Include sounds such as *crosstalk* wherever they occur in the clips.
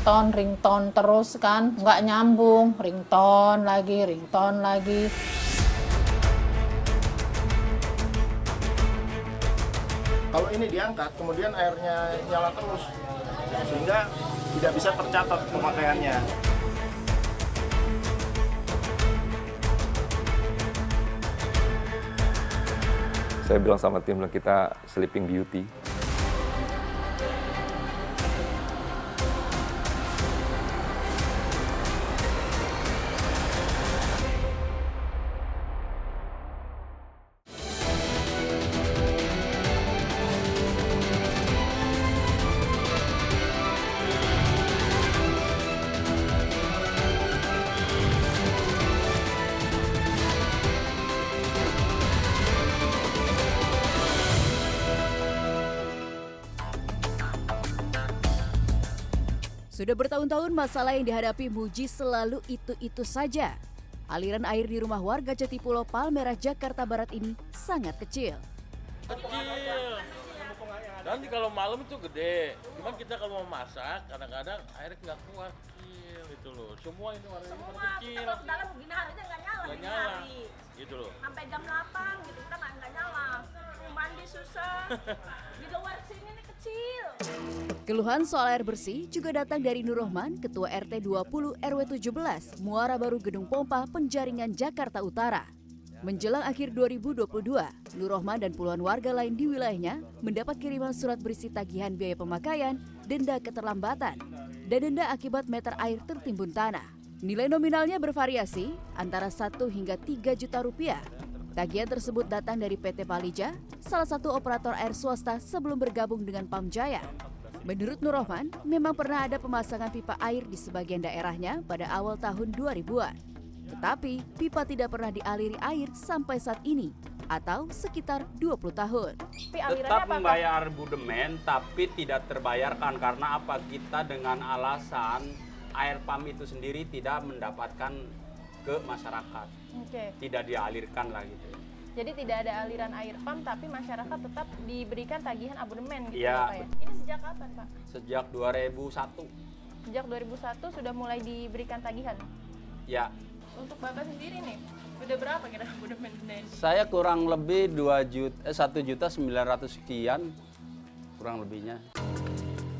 ringtone ringtone terus kan nggak nyambung ringtone lagi ringtone lagi Kalau ini diangkat, kemudian airnya nyala terus, sehingga tidak bisa tercatat pemakaiannya. Saya bilang sama tim kita Sleeping Beauty. Sudah bertahun-tahun masalah yang dihadapi Muji selalu itu-itu saja. Aliran air di rumah warga Jatipulo Palmerah Jakarta Barat ini sangat kecil. kecil. Nanti kalau malam itu gede. Cuman kita kalau mau masak kadang-kadang airnya nggak kuat. Kecil gitu loh. Semua ini warnanya semua kita kecil. kalau ke dalam gini harinya nggak nyala nggak nyala. hari. Gitu loh. Sampai jam 8 gitu kita nggak nggak nyala. Mandi susah. *laughs* Di luar sini nih kecil Keluhan soal air bersih juga datang dari Nur Rohman, Ketua RT 20 RW 17, Muara Baru Gedung Pompa, Penjaringan, Jakarta Utara. Menjelang akhir 2022, Nur Rohman dan puluhan warga lain di wilayahnya mendapat kiriman surat berisi tagihan biaya pemakaian, denda keterlambatan, dan denda akibat meter air tertimbun tanah. Nilai nominalnya bervariasi antara 1 hingga 3 juta rupiah. Tagihan tersebut datang dari PT Palija, salah satu operator air swasta sebelum bergabung dengan Pamjaya. Menurut Nur Rohman, memang pernah ada pemasangan pipa air di sebagian daerahnya pada awal tahun 2000-an. Tetapi, pipa tidak pernah dialiri air sampai saat ini, atau sekitar 20 tahun. tetap membayar budemen tapi tidak terbayarkan karena apa kita dengan alasan air pam itu sendiri tidak mendapatkan ke masyarakat Oke, tidak dialirkan lah gitu jadi tidak ada aliran air pam tapi masyarakat tetap diberikan tagihan abonemen gitu Iya, ya Pak ya? Ini sejak kapan Pak? sejak 2001 Sejak 2001 sudah mulai diberikan tagihan. ya Untuk Bapak sendiri nih, udah berapa kira abonemen ini? saya kurang lebih 2 juta eh, 1 juta 900 sekian kurang lebihnya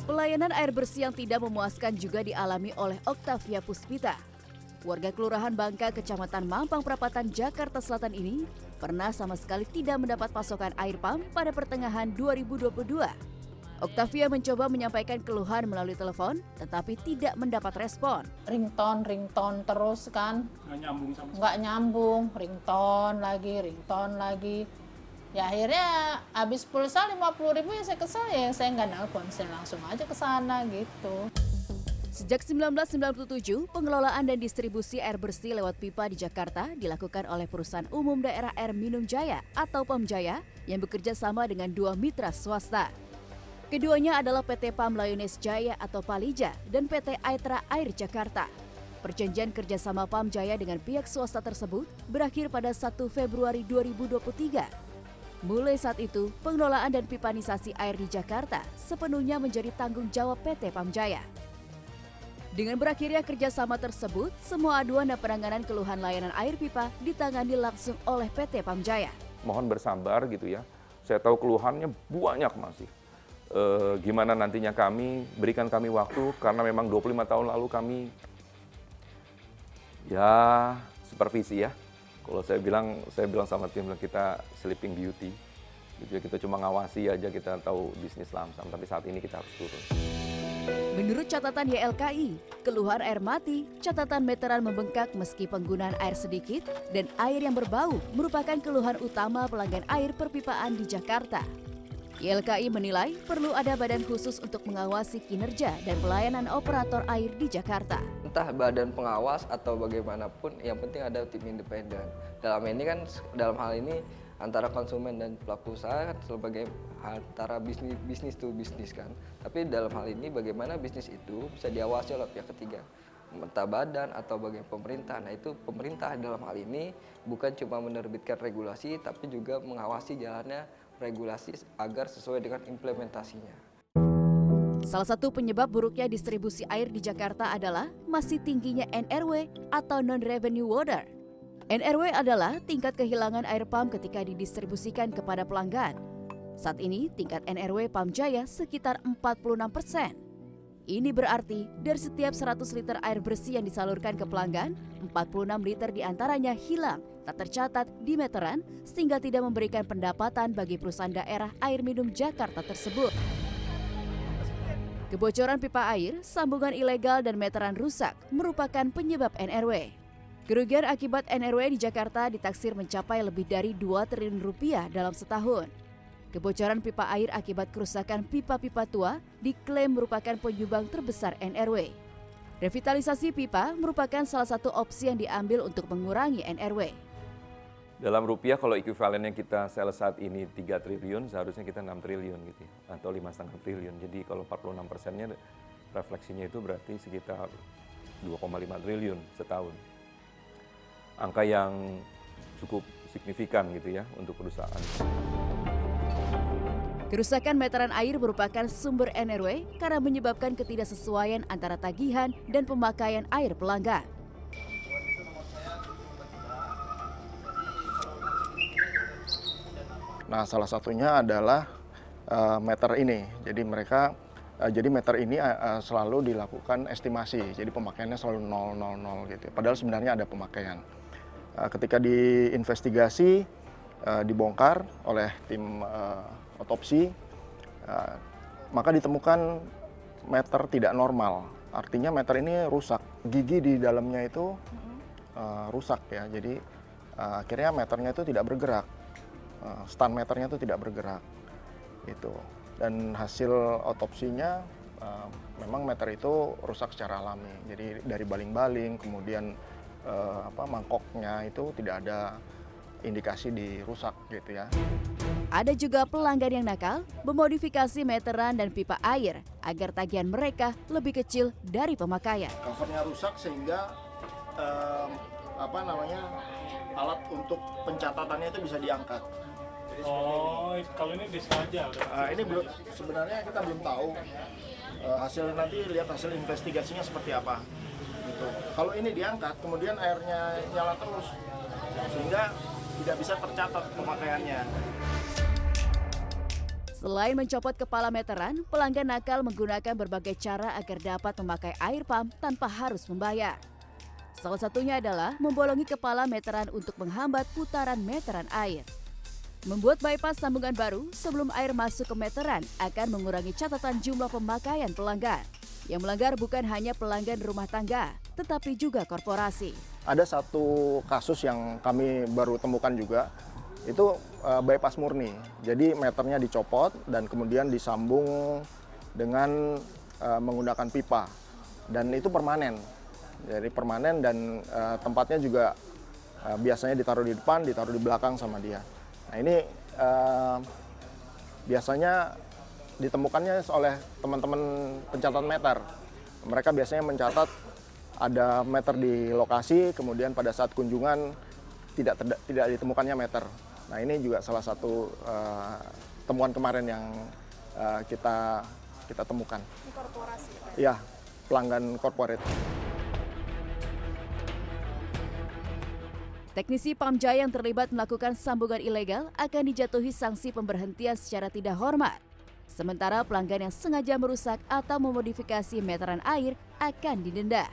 Pelayanan air bersih yang tidak memuaskan juga dialami oleh Octavia Puspita. Warga Kelurahan Bangka, Kecamatan Mampang Perapatan, Jakarta Selatan ini pernah sama sekali tidak mendapat pasokan air pam pada pertengahan 2022. Octavia mencoba menyampaikan keluhan melalui telepon, tetapi tidak mendapat respon. ringtone ringtone terus kan. Nggak nyambung sama nggak nyambung. Ringtone lagi ringtone lagi. Ya akhirnya habis pulsa 50.000 ribu ya saya kesel ya. Saya nggak nelpon saya langsung aja ke sana gitu Sejak 1997, pengelolaan dan distribusi air bersih lewat pipa di Jakarta dilakukan oleh Perusahaan Umum Daerah Air Minum Jaya atau PAMJaya yang bekerja sama dengan dua mitra swasta. Keduanya adalah PT PAM Layones Jaya atau Palija dan PT Aitra Air Jakarta. Perjanjian kerjasama PAM Jaya dengan pihak swasta tersebut berakhir pada 1 Februari 2023. Mulai saat itu, pengelolaan dan pipanisasi air di Jakarta sepenuhnya menjadi tanggung jawab PT PAM Jaya. Dengan berakhirnya kerjasama tersebut, semua aduan dan penanganan keluhan layanan air pipa ditangani langsung oleh PT PAM Jaya. Mohon bersabar gitu ya. Saya tahu keluhannya banyak masih. Eh, gimana nantinya kami, berikan kami waktu karena memang 25 tahun lalu kami ya supervisi ya. Kalau saya bilang saya bilang sama tim kita sleeping beauty. Gitu ya, kita cuma ngawasi aja kita tahu bisnis lamsam, tapi saat ini kita harus turun. Menurut catatan YLKI, keluhan air mati, catatan meteran membengkak meski penggunaan air sedikit, dan air yang berbau merupakan keluhan utama pelanggan air perpipaan di Jakarta. YLKI menilai perlu ada badan khusus untuk mengawasi kinerja dan pelayanan operator air di Jakarta. entah badan pengawas atau bagaimanapun yang penting ada tim independen dalam ini kan dalam hal ini antara konsumen dan pelaku usaha kan sebagai antara bisnis bisnis to bisnis kan. Tapi dalam hal ini bagaimana bisnis itu bisa diawasi oleh pihak ketiga? Entah badan atau bagian pemerintah. Nah itu pemerintah dalam hal ini bukan cuma menerbitkan regulasi tapi juga mengawasi jalannya regulasi agar sesuai dengan implementasinya. Salah satu penyebab buruknya distribusi air di Jakarta adalah masih tingginya NRW atau non-revenue water. NRW adalah tingkat kehilangan air pump ketika didistribusikan kepada pelanggan. Saat ini tingkat NRW Pam Jaya sekitar 46 persen. Ini berarti dari setiap 100 liter air bersih yang disalurkan ke pelanggan, 46 liter di antaranya hilang, tak tercatat di meteran, sehingga tidak memberikan pendapatan bagi perusahaan daerah air minum Jakarta tersebut. Kebocoran pipa air, sambungan ilegal dan meteran rusak merupakan penyebab NRW. Kerugian akibat NRW di Jakarta ditaksir mencapai lebih dari 2 triliun rupiah dalam setahun. Kebocoran pipa air akibat kerusakan pipa-pipa tua diklaim merupakan penyumbang terbesar NRW. Revitalisasi pipa merupakan salah satu opsi yang diambil untuk mengurangi NRW. Dalam rupiah kalau ekuivalennya kita sales saat ini 3 triliun, seharusnya kita 6 triliun gitu ya, atau 5,5 triliun. Jadi kalau 46 persennya refleksinya itu berarti sekitar 2,5 triliun setahun. Angka yang cukup signifikan gitu ya untuk perusahaan. Kerusakan meteran air merupakan sumber NRW karena menyebabkan ketidaksesuaian antara tagihan dan pemakaian air pelanggan. Nah, salah satunya adalah uh, meter ini. Jadi mereka uh, jadi meter ini uh, selalu dilakukan estimasi. Jadi pemakaiannya selalu 000 gitu. Padahal sebenarnya ada pemakaian. Uh, ketika diinvestigasi uh, dibongkar oleh tim uh, otopsi maka ditemukan meter tidak normal. Artinya meter ini rusak. Gigi di dalamnya itu rusak ya. Jadi akhirnya meternya itu tidak bergerak stand meternya itu tidak bergerak itu dan hasil otopsinya memang meter itu rusak secara alami jadi dari baling-baling kemudian uh, apa mangkoknya itu tidak ada indikasi dirusak gitu ya Ada juga pelanggan yang nakal memodifikasi meteran dan pipa air agar tagihan mereka lebih kecil dari pemakaian. covernya rusak sehingga um, apa namanya alat untuk pencatatannya itu bisa diangkat Oh, kalau ini disengaja udah. Uh, ini belum sebenarnya kita belum tahu uh, hasil nanti lihat hasil investigasinya seperti apa. Gitu. Kalau ini diangkat, kemudian airnya nyala terus, sehingga tidak bisa tercatat pemakaiannya. Selain mencopot kepala meteran, pelanggan nakal menggunakan berbagai cara agar dapat memakai air pump tanpa harus membayar. Salah satunya adalah membolongi kepala meteran untuk menghambat putaran meteran air. Membuat bypass sambungan baru sebelum air masuk ke meteran akan mengurangi catatan jumlah pemakaian pelanggan. Yang melanggar bukan hanya pelanggan rumah tangga, tetapi juga korporasi. Ada satu kasus yang kami baru temukan juga, itu uh, bypass murni. Jadi meternya dicopot dan kemudian disambung dengan uh, menggunakan pipa. Dan itu permanen. Jadi permanen dan uh, tempatnya juga uh, biasanya ditaruh di depan, ditaruh di belakang sama dia. Nah ini uh, biasanya ditemukannya oleh teman-teman pencatat meter. Mereka biasanya mencatat ada meter di lokasi, kemudian pada saat kunjungan tidak tidak ditemukannya meter. Nah ini juga salah satu uh, temuan kemarin yang uh, kita kita temukan. Korporasi. Iya, pelanggan corporate. Teknisi Pamjaya yang terlibat melakukan sambungan ilegal akan dijatuhi sanksi pemberhentian secara tidak hormat. Sementara pelanggan yang sengaja merusak atau memodifikasi meteran air akan didenda.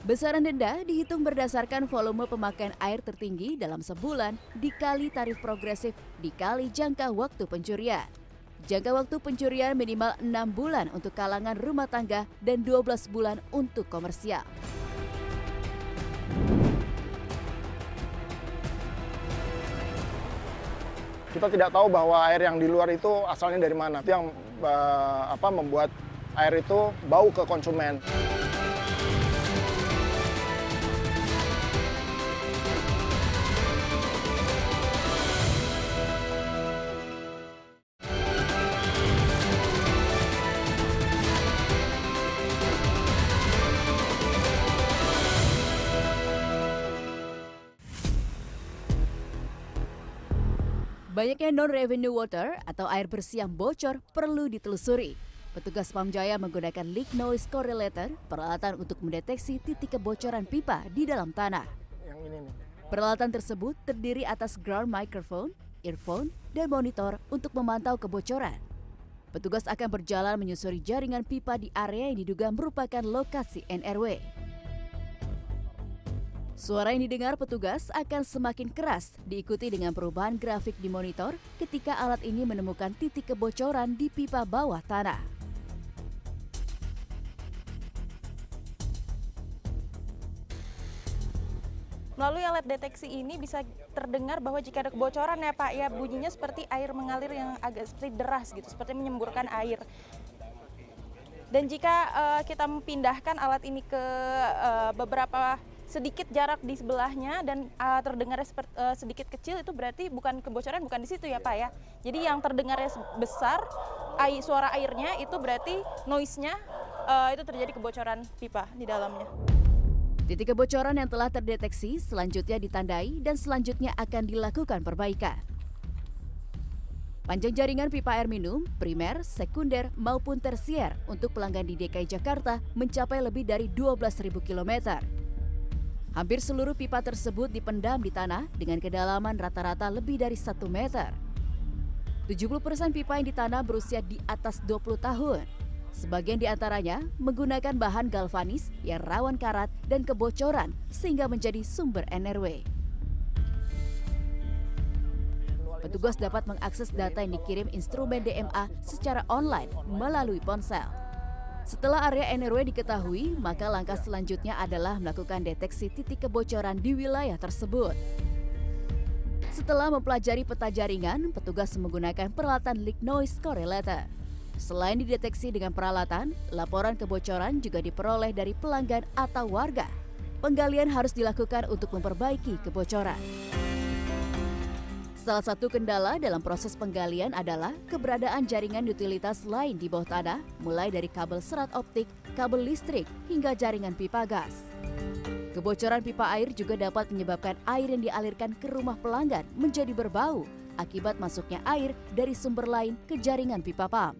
Besaran denda dihitung berdasarkan volume pemakaian air tertinggi dalam sebulan dikali tarif progresif dikali jangka waktu pencurian. Jangka waktu pencurian minimal 6 bulan untuk kalangan rumah tangga dan 12 bulan untuk komersial. kita tidak tahu bahwa air yang di luar itu asalnya dari mana. Itu yang uh, apa membuat air itu bau ke konsumen. Banyaknya non-revenue water atau air bersih yang bocor perlu ditelusuri. Petugas Pamjaya menggunakan leak noise correlator, peralatan untuk mendeteksi titik kebocoran pipa di dalam tanah. Yang ini nih. Peralatan tersebut terdiri atas ground microphone, earphone, dan monitor untuk memantau kebocoran. Petugas akan berjalan menyusuri jaringan pipa di area yang diduga merupakan lokasi NRW. Suara yang didengar petugas akan semakin keras, diikuti dengan perubahan grafik di monitor ketika alat ini menemukan titik kebocoran di pipa bawah tanah. Melalui alat deteksi ini bisa terdengar bahwa jika ada kebocoran ya Pak, ya bunyinya seperti air mengalir yang agak seperti deras gitu, seperti menyemburkan air. Dan jika uh, kita memindahkan alat ini ke uh, beberapa sedikit jarak di sebelahnya dan uh, terdengarnya uh, sedikit kecil itu berarti bukan kebocoran bukan di situ ya Pak ya. Jadi yang terdengarnya besar air suara airnya itu berarti noise-nya uh, itu terjadi kebocoran pipa di dalamnya. Titik kebocoran yang telah terdeteksi selanjutnya ditandai dan selanjutnya akan dilakukan perbaikan. Panjang jaringan pipa air minum, primer, sekunder, maupun tersier untuk pelanggan di DKI Jakarta mencapai lebih dari 12.000 km. Hampir seluruh pipa tersebut dipendam di tanah dengan kedalaman rata-rata lebih dari 1 meter. 70% pipa yang ditanam berusia di atas 20 tahun. Sebagian di antaranya menggunakan bahan galvanis yang rawan karat dan kebocoran sehingga menjadi sumber NRW. Petugas dapat mengakses data yang dikirim instrumen DMA secara online melalui ponsel. Setelah area NRW diketahui, maka langkah selanjutnya adalah melakukan deteksi titik kebocoran di wilayah tersebut. Setelah mempelajari peta jaringan, petugas menggunakan peralatan leak noise correlator. Selain dideteksi dengan peralatan, laporan kebocoran juga diperoleh dari pelanggan atau warga. Penggalian harus dilakukan untuk memperbaiki kebocoran. Salah satu kendala dalam proses penggalian adalah keberadaan jaringan utilitas lain di bawah tanah, mulai dari kabel serat optik, kabel listrik, hingga jaringan pipa gas. Kebocoran pipa air juga dapat menyebabkan air yang dialirkan ke rumah pelanggan menjadi berbau akibat masuknya air dari sumber lain ke jaringan pipa pam.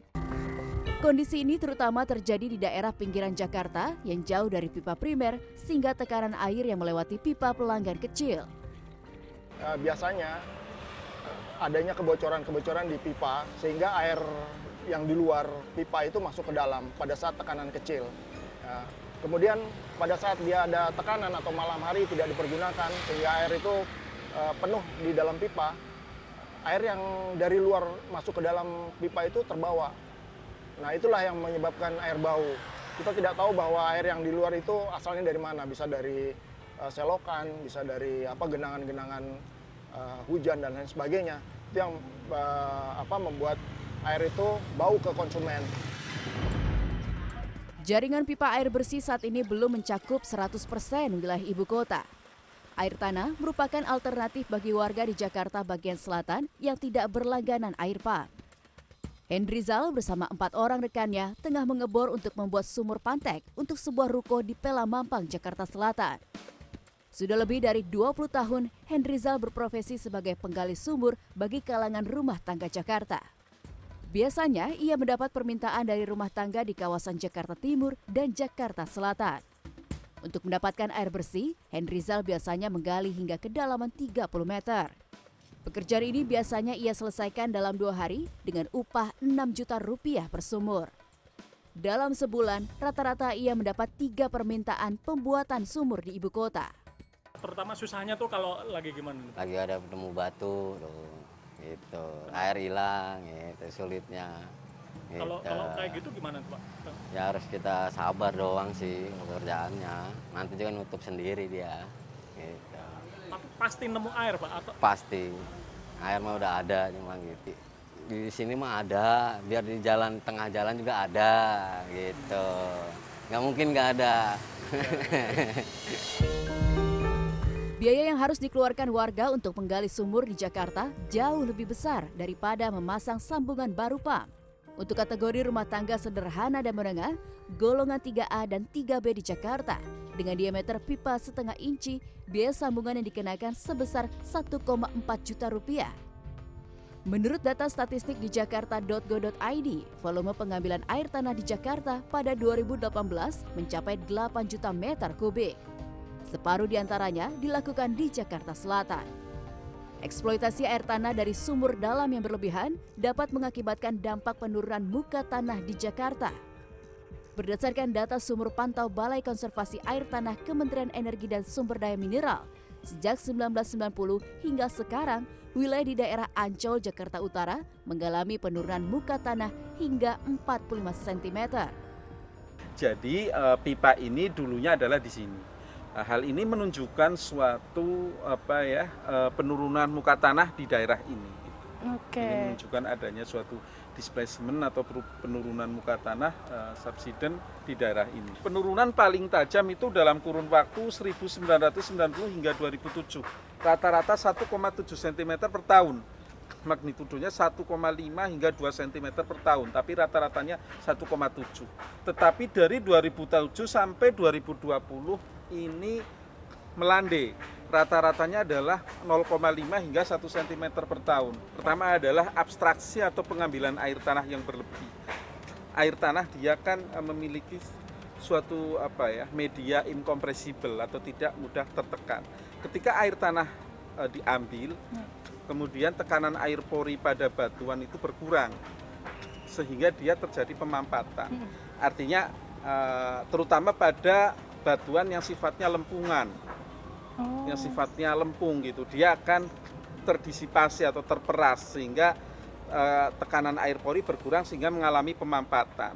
Kondisi ini terutama terjadi di daerah pinggiran Jakarta yang jauh dari pipa primer sehingga tekanan air yang melewati pipa pelanggan kecil. Uh, biasanya adanya kebocoran-kebocoran di pipa sehingga air yang di luar pipa itu masuk ke dalam pada saat tekanan kecil. Uh, kemudian pada saat dia ada tekanan atau malam hari tidak dipergunakan sehingga air itu uh, penuh di dalam pipa, air yang dari luar masuk ke dalam pipa itu terbawa Nah itulah yang menyebabkan air bau. Kita tidak tahu bahwa air yang di luar itu asalnya dari mana. Bisa dari uh, selokan, bisa dari apa genangan-genangan uh, hujan dan lain sebagainya. Itu yang uh, apa membuat air itu bau ke konsumen. Jaringan pipa air bersih saat ini belum mencakup 100% wilayah ibu kota. Air tanah merupakan alternatif bagi warga di Jakarta bagian selatan yang tidak berlangganan air pump. Hendrizal bersama empat orang rekannya tengah mengebor untuk membuat sumur pantek untuk sebuah ruko di Pela Mampang, Jakarta Selatan. Sudah lebih dari 20 tahun, Hendrizal berprofesi sebagai penggali sumur bagi kalangan rumah tangga Jakarta. Biasanya, ia mendapat permintaan dari rumah tangga di kawasan Jakarta Timur dan Jakarta Selatan. Untuk mendapatkan air bersih, Hendrizal biasanya menggali hingga kedalaman 30 meter. Pekerjaan ini biasanya ia selesaikan dalam dua hari dengan upah 6 juta rupiah per sumur. Dalam sebulan, rata-rata ia mendapat tiga permintaan pembuatan sumur di ibu kota. Terutama susahnya tuh kalau lagi gimana? Lagi ada ketemu batu, tuh, gitu. Air hilang, gitu, sulitnya. Gitu. Kalau kalau kayak gitu gimana tuh Pak? Ya harus kita sabar doang sih pekerjaannya. Nanti juga nutup sendiri dia. Gitu pasti nemu air pak atau pasti air mah udah ada cuma gitu di sini mah ada biar di jalan tengah jalan juga ada gitu nggak mungkin nggak ada *laughs* Biaya yang harus dikeluarkan warga untuk menggali sumur di Jakarta jauh lebih besar daripada memasang sambungan baru PAM. Untuk kategori rumah tangga sederhana dan menengah, golongan 3A dan 3B di Jakarta dengan diameter pipa setengah inci, biaya sambungan yang dikenakan sebesar 1,4 juta rupiah. Menurut data statistik di jakarta.go.id, volume pengambilan air tanah di Jakarta pada 2018 mencapai 8 juta meter kubik. Separuh di antaranya dilakukan di Jakarta Selatan. Eksploitasi air tanah dari sumur dalam yang berlebihan dapat mengakibatkan dampak penurunan muka tanah di Jakarta. Berdasarkan data sumur pantau Balai Konservasi Air Tanah Kementerian Energi dan Sumber Daya Mineral, sejak 1990 hingga sekarang, wilayah di daerah Ancol, Jakarta Utara mengalami penurunan muka tanah hingga 45 cm. Jadi uh, pipa ini dulunya adalah di sini. Nah, hal ini menunjukkan suatu apa ya uh, penurunan muka tanah di daerah ini. Oke. Ini menunjukkan adanya suatu displacement atau penurunan muka tanah uh, subsiden di daerah ini. Penurunan paling tajam itu dalam kurun waktu 1990 hingga 2007. Rata-rata 1,7 cm per tahun. Magnitudonya 1,5 hingga 2 cm per tahun, tapi rata-ratanya 1,7. Tetapi dari 2007 sampai 2020 ini melandai rata-ratanya adalah 0,5 hingga 1 cm per tahun. Pertama adalah abstraksi atau pengambilan air tanah yang berlebih. Air tanah dia kan eh, memiliki suatu apa ya media incompressible atau tidak mudah tertekan. Ketika air tanah e, diambil, kemudian tekanan air pori pada batuan itu berkurang sehingga dia terjadi pemampatan. Artinya e, terutama pada batuan yang sifatnya lempungan oh. yang sifatnya lempung gitu dia akan terdisipasi atau terperas sehingga eh, tekanan air pori berkurang sehingga mengalami pemampatan.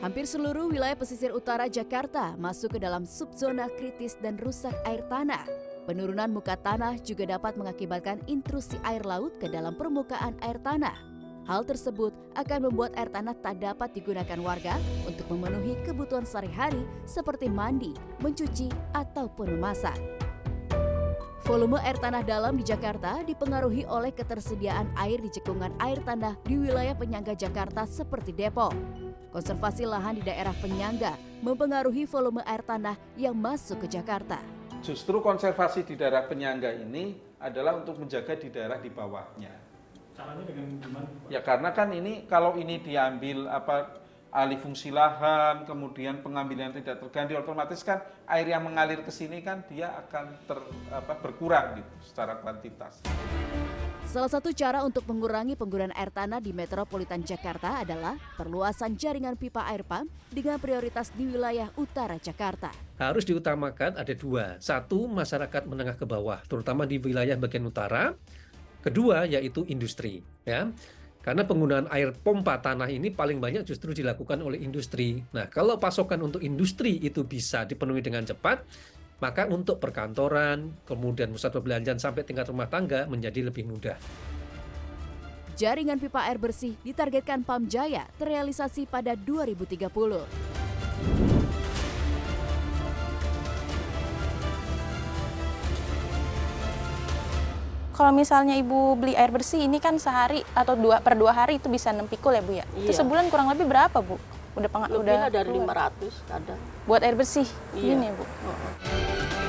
Hampir seluruh wilayah pesisir utara Jakarta masuk ke dalam subzona kritis dan rusak air tanah. Penurunan muka tanah juga dapat mengakibatkan intrusi air laut ke dalam permukaan air tanah. Hal tersebut akan membuat air tanah tak dapat digunakan warga untuk memenuhi kebutuhan sehari-hari seperti mandi, mencuci, ataupun memasak. Volume air tanah dalam di Jakarta dipengaruhi oleh ketersediaan air di cekungan air tanah di wilayah penyangga Jakarta seperti Depok. Konservasi lahan di daerah penyangga mempengaruhi volume air tanah yang masuk ke Jakarta. Justru konservasi di daerah penyangga ini adalah untuk menjaga di daerah di bawahnya. Caranya dengan gimana? Ya karena kan ini kalau ini diambil apa alih fungsi lahan, kemudian pengambilan tidak terganti, otomatis kan air yang mengalir ke sini kan dia akan ter, apa, berkurang gitu secara kuantitas. Salah satu cara untuk mengurangi penggunaan air tanah di metropolitan Jakarta adalah perluasan jaringan pipa air pump dengan prioritas di wilayah utara Jakarta. Harus diutamakan ada dua. Satu, masyarakat menengah ke bawah, terutama di wilayah bagian utara. Kedua, yaitu industri. Ya, karena penggunaan air pompa tanah ini paling banyak justru dilakukan oleh industri. Nah, kalau pasokan untuk industri itu bisa dipenuhi dengan cepat, maka untuk perkantoran, kemudian pusat perbelanjaan sampai tingkat rumah tangga menjadi lebih mudah. Jaringan pipa air bersih ditargetkan Pamjaya terrealisasi pada 2030. Kalau misalnya ibu beli air bersih ini kan sehari atau dua per dua hari itu bisa 6 pikul ya bu ya? Itu Iya. sebulan kurang lebih berapa bu? Udah peng Lebih udah dari keluar. 500 kadang. Buat air bersih Iya. ini ya bu? Hari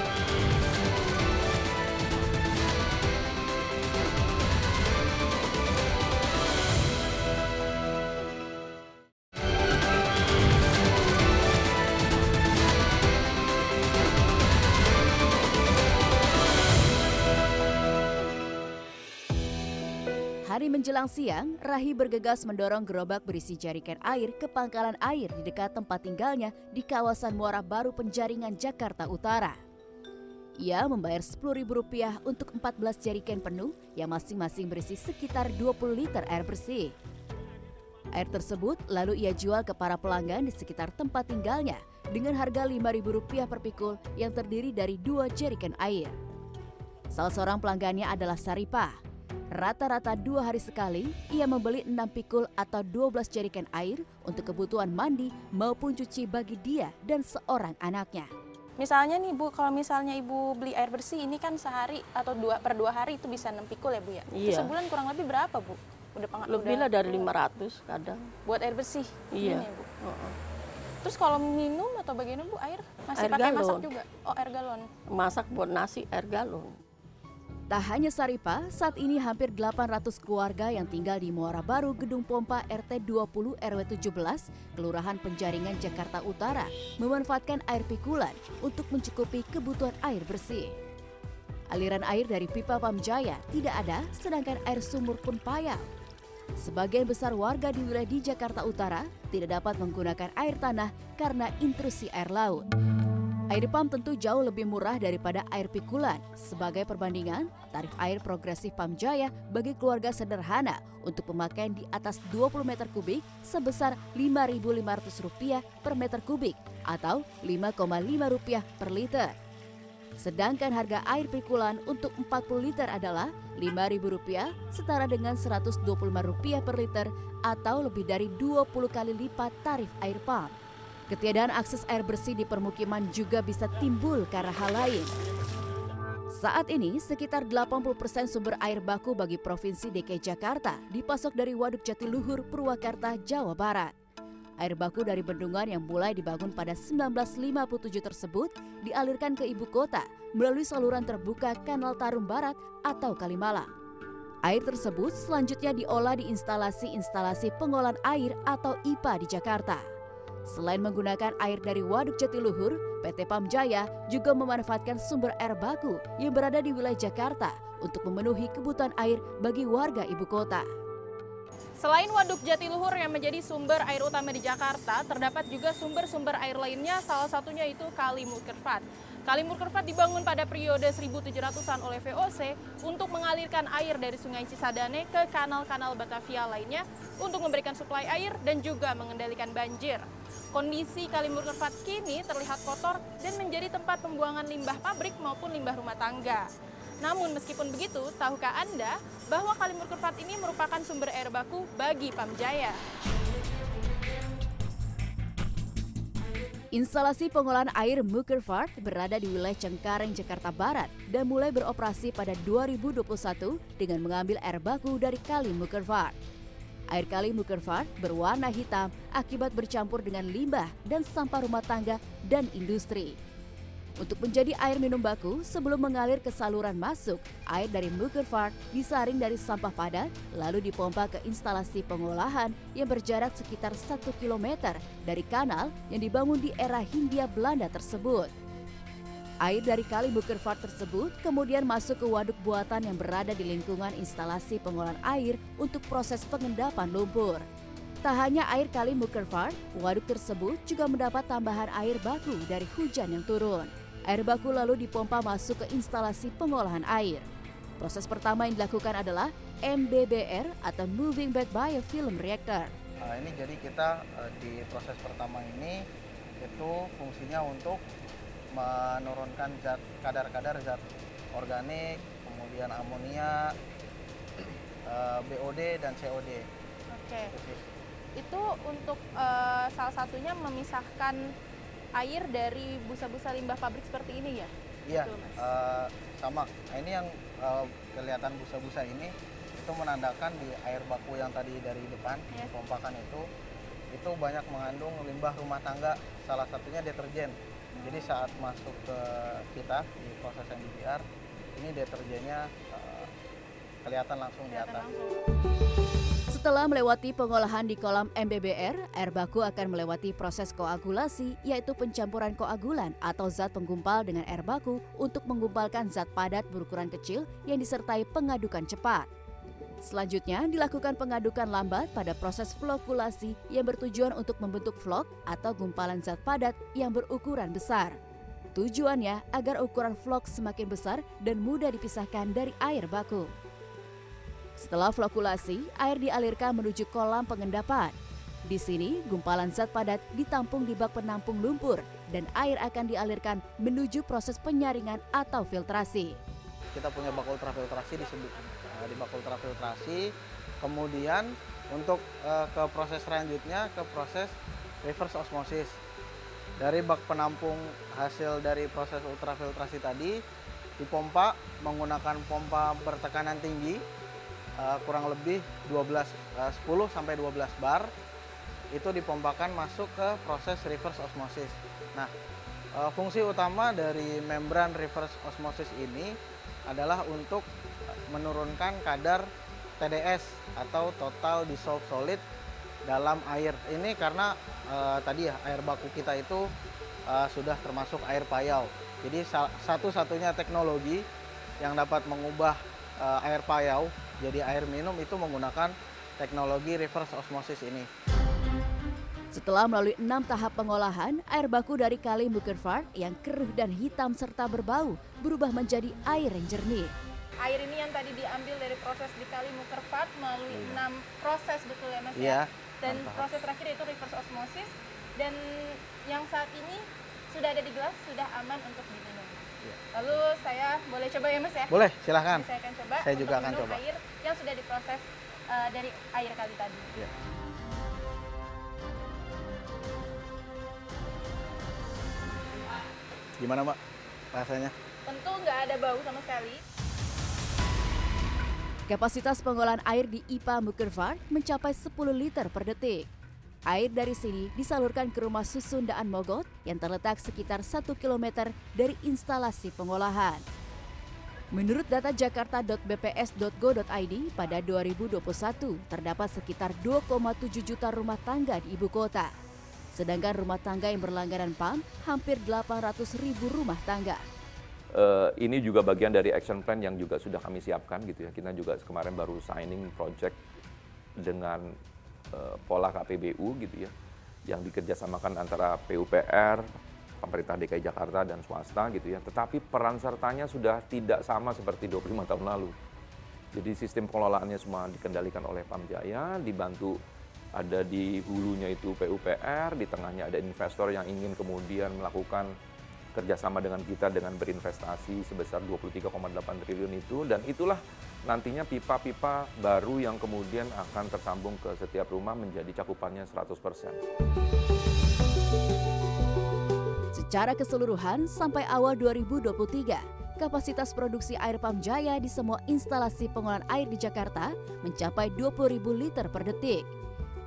menjelang siang, Rahi bergegas mendorong gerobak berisi jarikan air ke pangkalan air di dekat tempat tinggalnya di kawasan Muara Baru Penjaringan, Jakarta Utara. Ia membayar Rp10.000 untuk 14 jarikan penuh yang masing-masing berisi sekitar 20 liter air bersih. Air tersebut lalu ia jual ke para pelanggan di sekitar tempat tinggalnya dengan harga Rp5.000 per pikul yang terdiri dari dua jeriken air. Salah seorang pelanggannya adalah Saripah. Rata-rata dua hari sekali, ia membeli 6 pikul atau 12 jeriken air untuk kebutuhan mandi maupun cuci bagi dia dan seorang anaknya. Misalnya nih bu, kalau misalnya ibu beli air bersih ini kan sehari atau dua per dua hari itu bisa 6 pikul ya bu ya? Itu Iya. sebulan kurang lebih berapa bu? Udah peng Lebih udah lah dari keluar. 500 kadang. Buat air bersih? Iya. Ini ya, bu? Terus kalau minum atau bagaimana bu air? Masih Air pakai masak galon. juga? Oh air galon. Masak buat nasi air galon. Tak hanya Saripa, saat ini hampir 800 keluarga yang tinggal di Muara Baru Gedung Pompa RT 20 RW 17, Kelurahan Penjaringan Jakarta Utara, memanfaatkan air pikulan untuk mencukupi kebutuhan air bersih. Aliran air dari pipa Pamjaya tidak ada, sedangkan air sumur pun payah. Sebagian besar warga di wilayah di Jakarta Utara tidak dapat menggunakan air tanah karena intrusi air laut. Air pump tentu jauh lebih murah daripada air pikulan. Sebagai perbandingan, tarif air progresif Pamjaya bagi keluarga sederhana untuk pemakaian di atas 20 meter kubik sebesar Rp5.500 per meter kubik atau Rp5,5 per liter. Sedangkan harga air pikulan untuk 40 liter adalah Rp5.000 setara dengan Rp125 per liter atau lebih dari 20 kali lipat tarif air pump. Ketiadaan akses air bersih di permukiman juga bisa timbul karena hal lain. Saat ini, sekitar 80% sumber air baku bagi Provinsi DKI Jakarta dipasok dari Waduk Jatiluhur, Purwakarta, Jawa Barat. Air baku dari bendungan yang mulai dibangun pada 1957 tersebut dialirkan ke ibu kota melalui saluran terbuka Kanal Tarum Barat atau Kalimalang. Air tersebut selanjutnya diolah di instalasi-instalasi pengolahan air atau IPA di Jakarta. Selain menggunakan air dari Waduk Jatiluhur, PT Pamjaya juga memanfaatkan sumber air baku yang berada di wilayah Jakarta untuk memenuhi kebutuhan air bagi warga ibu kota. Selain Waduk Jatiluhur yang menjadi sumber air utama di Jakarta, terdapat juga sumber-sumber air lainnya, salah satunya itu Kali Mukirfat. Kali Mukirfat dibangun pada periode 1700-an oleh VOC untuk mengalirkan air dari Sungai Cisadane ke kanal-kanal Batavia lainnya untuk memberikan suplai air dan juga mengendalikan banjir. Kondisi Kali Mukirfat kini terlihat kotor dan menjadi tempat pembuangan limbah pabrik maupun limbah rumah tangga. Namun meskipun begitu, tahukah Anda bahwa Kali Mukirfat ini merupakan sumber air baku bagi Pamjaya? Instalasi pengolahan air Mukerfart berada di wilayah Cengkareng, Jakarta Barat dan mulai beroperasi pada 2021 dengan mengambil air baku dari Kali Mukerfart. Air Kali Mukerfart berwarna hitam akibat bercampur dengan limbah dan sampah rumah tangga dan industri. Untuk menjadi air minum baku, sebelum mengalir ke saluran masuk, air dari Mukerfart disaring dari sampah padat, lalu dipompa ke instalasi pengolahan yang berjarak sekitar 1 km dari kanal yang dibangun di era Hindia Belanda tersebut. Air dari kali Mukerfart tersebut kemudian masuk ke waduk buatan yang berada di lingkungan instalasi pengolahan air untuk proses pengendapan lumpur. Tak hanya air kali Mukerfart, waduk tersebut juga mendapat tambahan air baku dari hujan yang turun. Air baku lalu dipompa masuk ke instalasi pengolahan air. Proses pertama yang dilakukan adalah MBBR atau Moving Back Biofilm Reactor. Nah, ini jadi kita uh, di proses pertama ini itu fungsinya untuk menurunkan zat kadar-kadar zat organik, kemudian amonia, *clears throat* uh, BOD dan COD. Oke. Itu untuk uh, salah satunya memisahkan air dari busa-busa limbah pabrik seperti ini ya? Iya, uh, sama. Nah, ini yang uh, kelihatan busa-busa ini itu menandakan di air baku yang tadi dari depan yeah. pompakan itu itu banyak mengandung limbah rumah tangga, salah satunya deterjen. Hmm. Jadi saat masuk ke kita di proses MBBR, ini deterjennya uh, kelihatan langsung kelihatan di atas. Langsung. Setelah melewati pengolahan di kolam MBBR, air baku akan melewati proses koagulasi, yaitu pencampuran koagulan atau zat penggumpal dengan air baku untuk menggumpalkan zat padat berukuran kecil yang disertai pengadukan cepat. Selanjutnya dilakukan pengadukan lambat pada proses flokulasi yang bertujuan untuk membentuk vlog atau gumpalan zat padat yang berukuran besar. Tujuannya agar ukuran vlog semakin besar dan mudah dipisahkan dari air baku. Setelah flokulasi, air dialirkan menuju kolam pengendapan. Di sini, gumpalan zat padat ditampung di bak penampung lumpur dan air akan dialirkan menuju proses penyaringan atau filtrasi. Kita punya bak ultrafiltrasi di, eh, di bak ultrafiltrasi. Kemudian untuk uh, ke proses selanjutnya ke proses reverse osmosis. Dari bak penampung hasil dari proses ultrafiltrasi tadi dipompa menggunakan pompa bertekanan tinggi uh, kurang lebih 12 uh, 10 sampai 12 bar itu dipompakan masuk ke proses reverse osmosis. Nah, uh, fungsi utama dari membran reverse osmosis ini adalah untuk menurunkan kadar TDS atau total dissolved solid dalam air. Ini karena uh, tadi ya air baku kita itu uh, sudah termasuk air payau. Jadi satu-satunya teknologi yang dapat mengubah uh, air payau jadi air minum itu menggunakan teknologi reverse osmosis ini. Setelah melalui enam tahap pengolahan, air baku dari kali Mukerfart yang keruh dan hitam serta berbau berubah menjadi air yang jernih. Air ini yang tadi diambil dari proses di kali Mukerfart melalui iya. enam proses betul ya mas iya, ya? Dan proses terakhir itu reverse osmosis dan yang saat ini sudah ada di gelas sudah aman untuk diminum. Iya. Lalu saya boleh coba ya mas ya? Boleh, silahkan. Saya akan coba. Saya juga akan coba. Air yang sudah diproses uh, dari air kali tadi. Iya. Gimana mbak rasanya? Tentu nggak ada bau sama sekali. Kapasitas pengolahan air di IPA Mukervar mencapai 10 liter per detik. Air dari sini disalurkan ke rumah susun Daan Mogot yang terletak sekitar 1 km dari instalasi pengolahan. Menurut data jakarta.bps.go.id pada 2021 terdapat sekitar 2,7 juta rumah tangga di ibu kota. Sedangkan rumah tangga yang berlangganan PAM hampir 800 ribu rumah tangga. Uh, ini juga bagian dari action plan yang juga sudah kami siapkan gitu ya. Kita juga kemarin baru signing project dengan uh, pola KPBU gitu ya, yang dikerjasamakan antara PUPR, pemerintah DKI Jakarta dan swasta gitu ya. Tetapi peran sertanya sudah tidak sama seperti 25 tahun lalu. Jadi sistem pengelolaannya semua dikendalikan oleh Pamjaya, dibantu ada di hulunya itu PUPR, di tengahnya ada investor yang ingin kemudian melakukan kerjasama dengan kita dengan berinvestasi sebesar 23,8 triliun itu dan itulah nantinya pipa-pipa baru yang kemudian akan tersambung ke setiap rumah menjadi cakupannya 100%. Secara keseluruhan, sampai awal 2023, kapasitas produksi air pam Jaya di semua instalasi pengolahan air di Jakarta mencapai 20.000 liter per detik.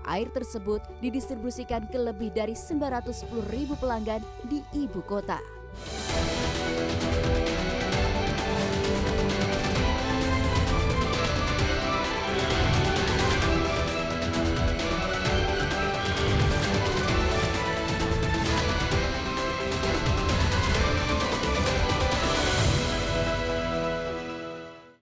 Air tersebut didistribusikan ke lebih dari 910.000 pelanggan di ibu kota.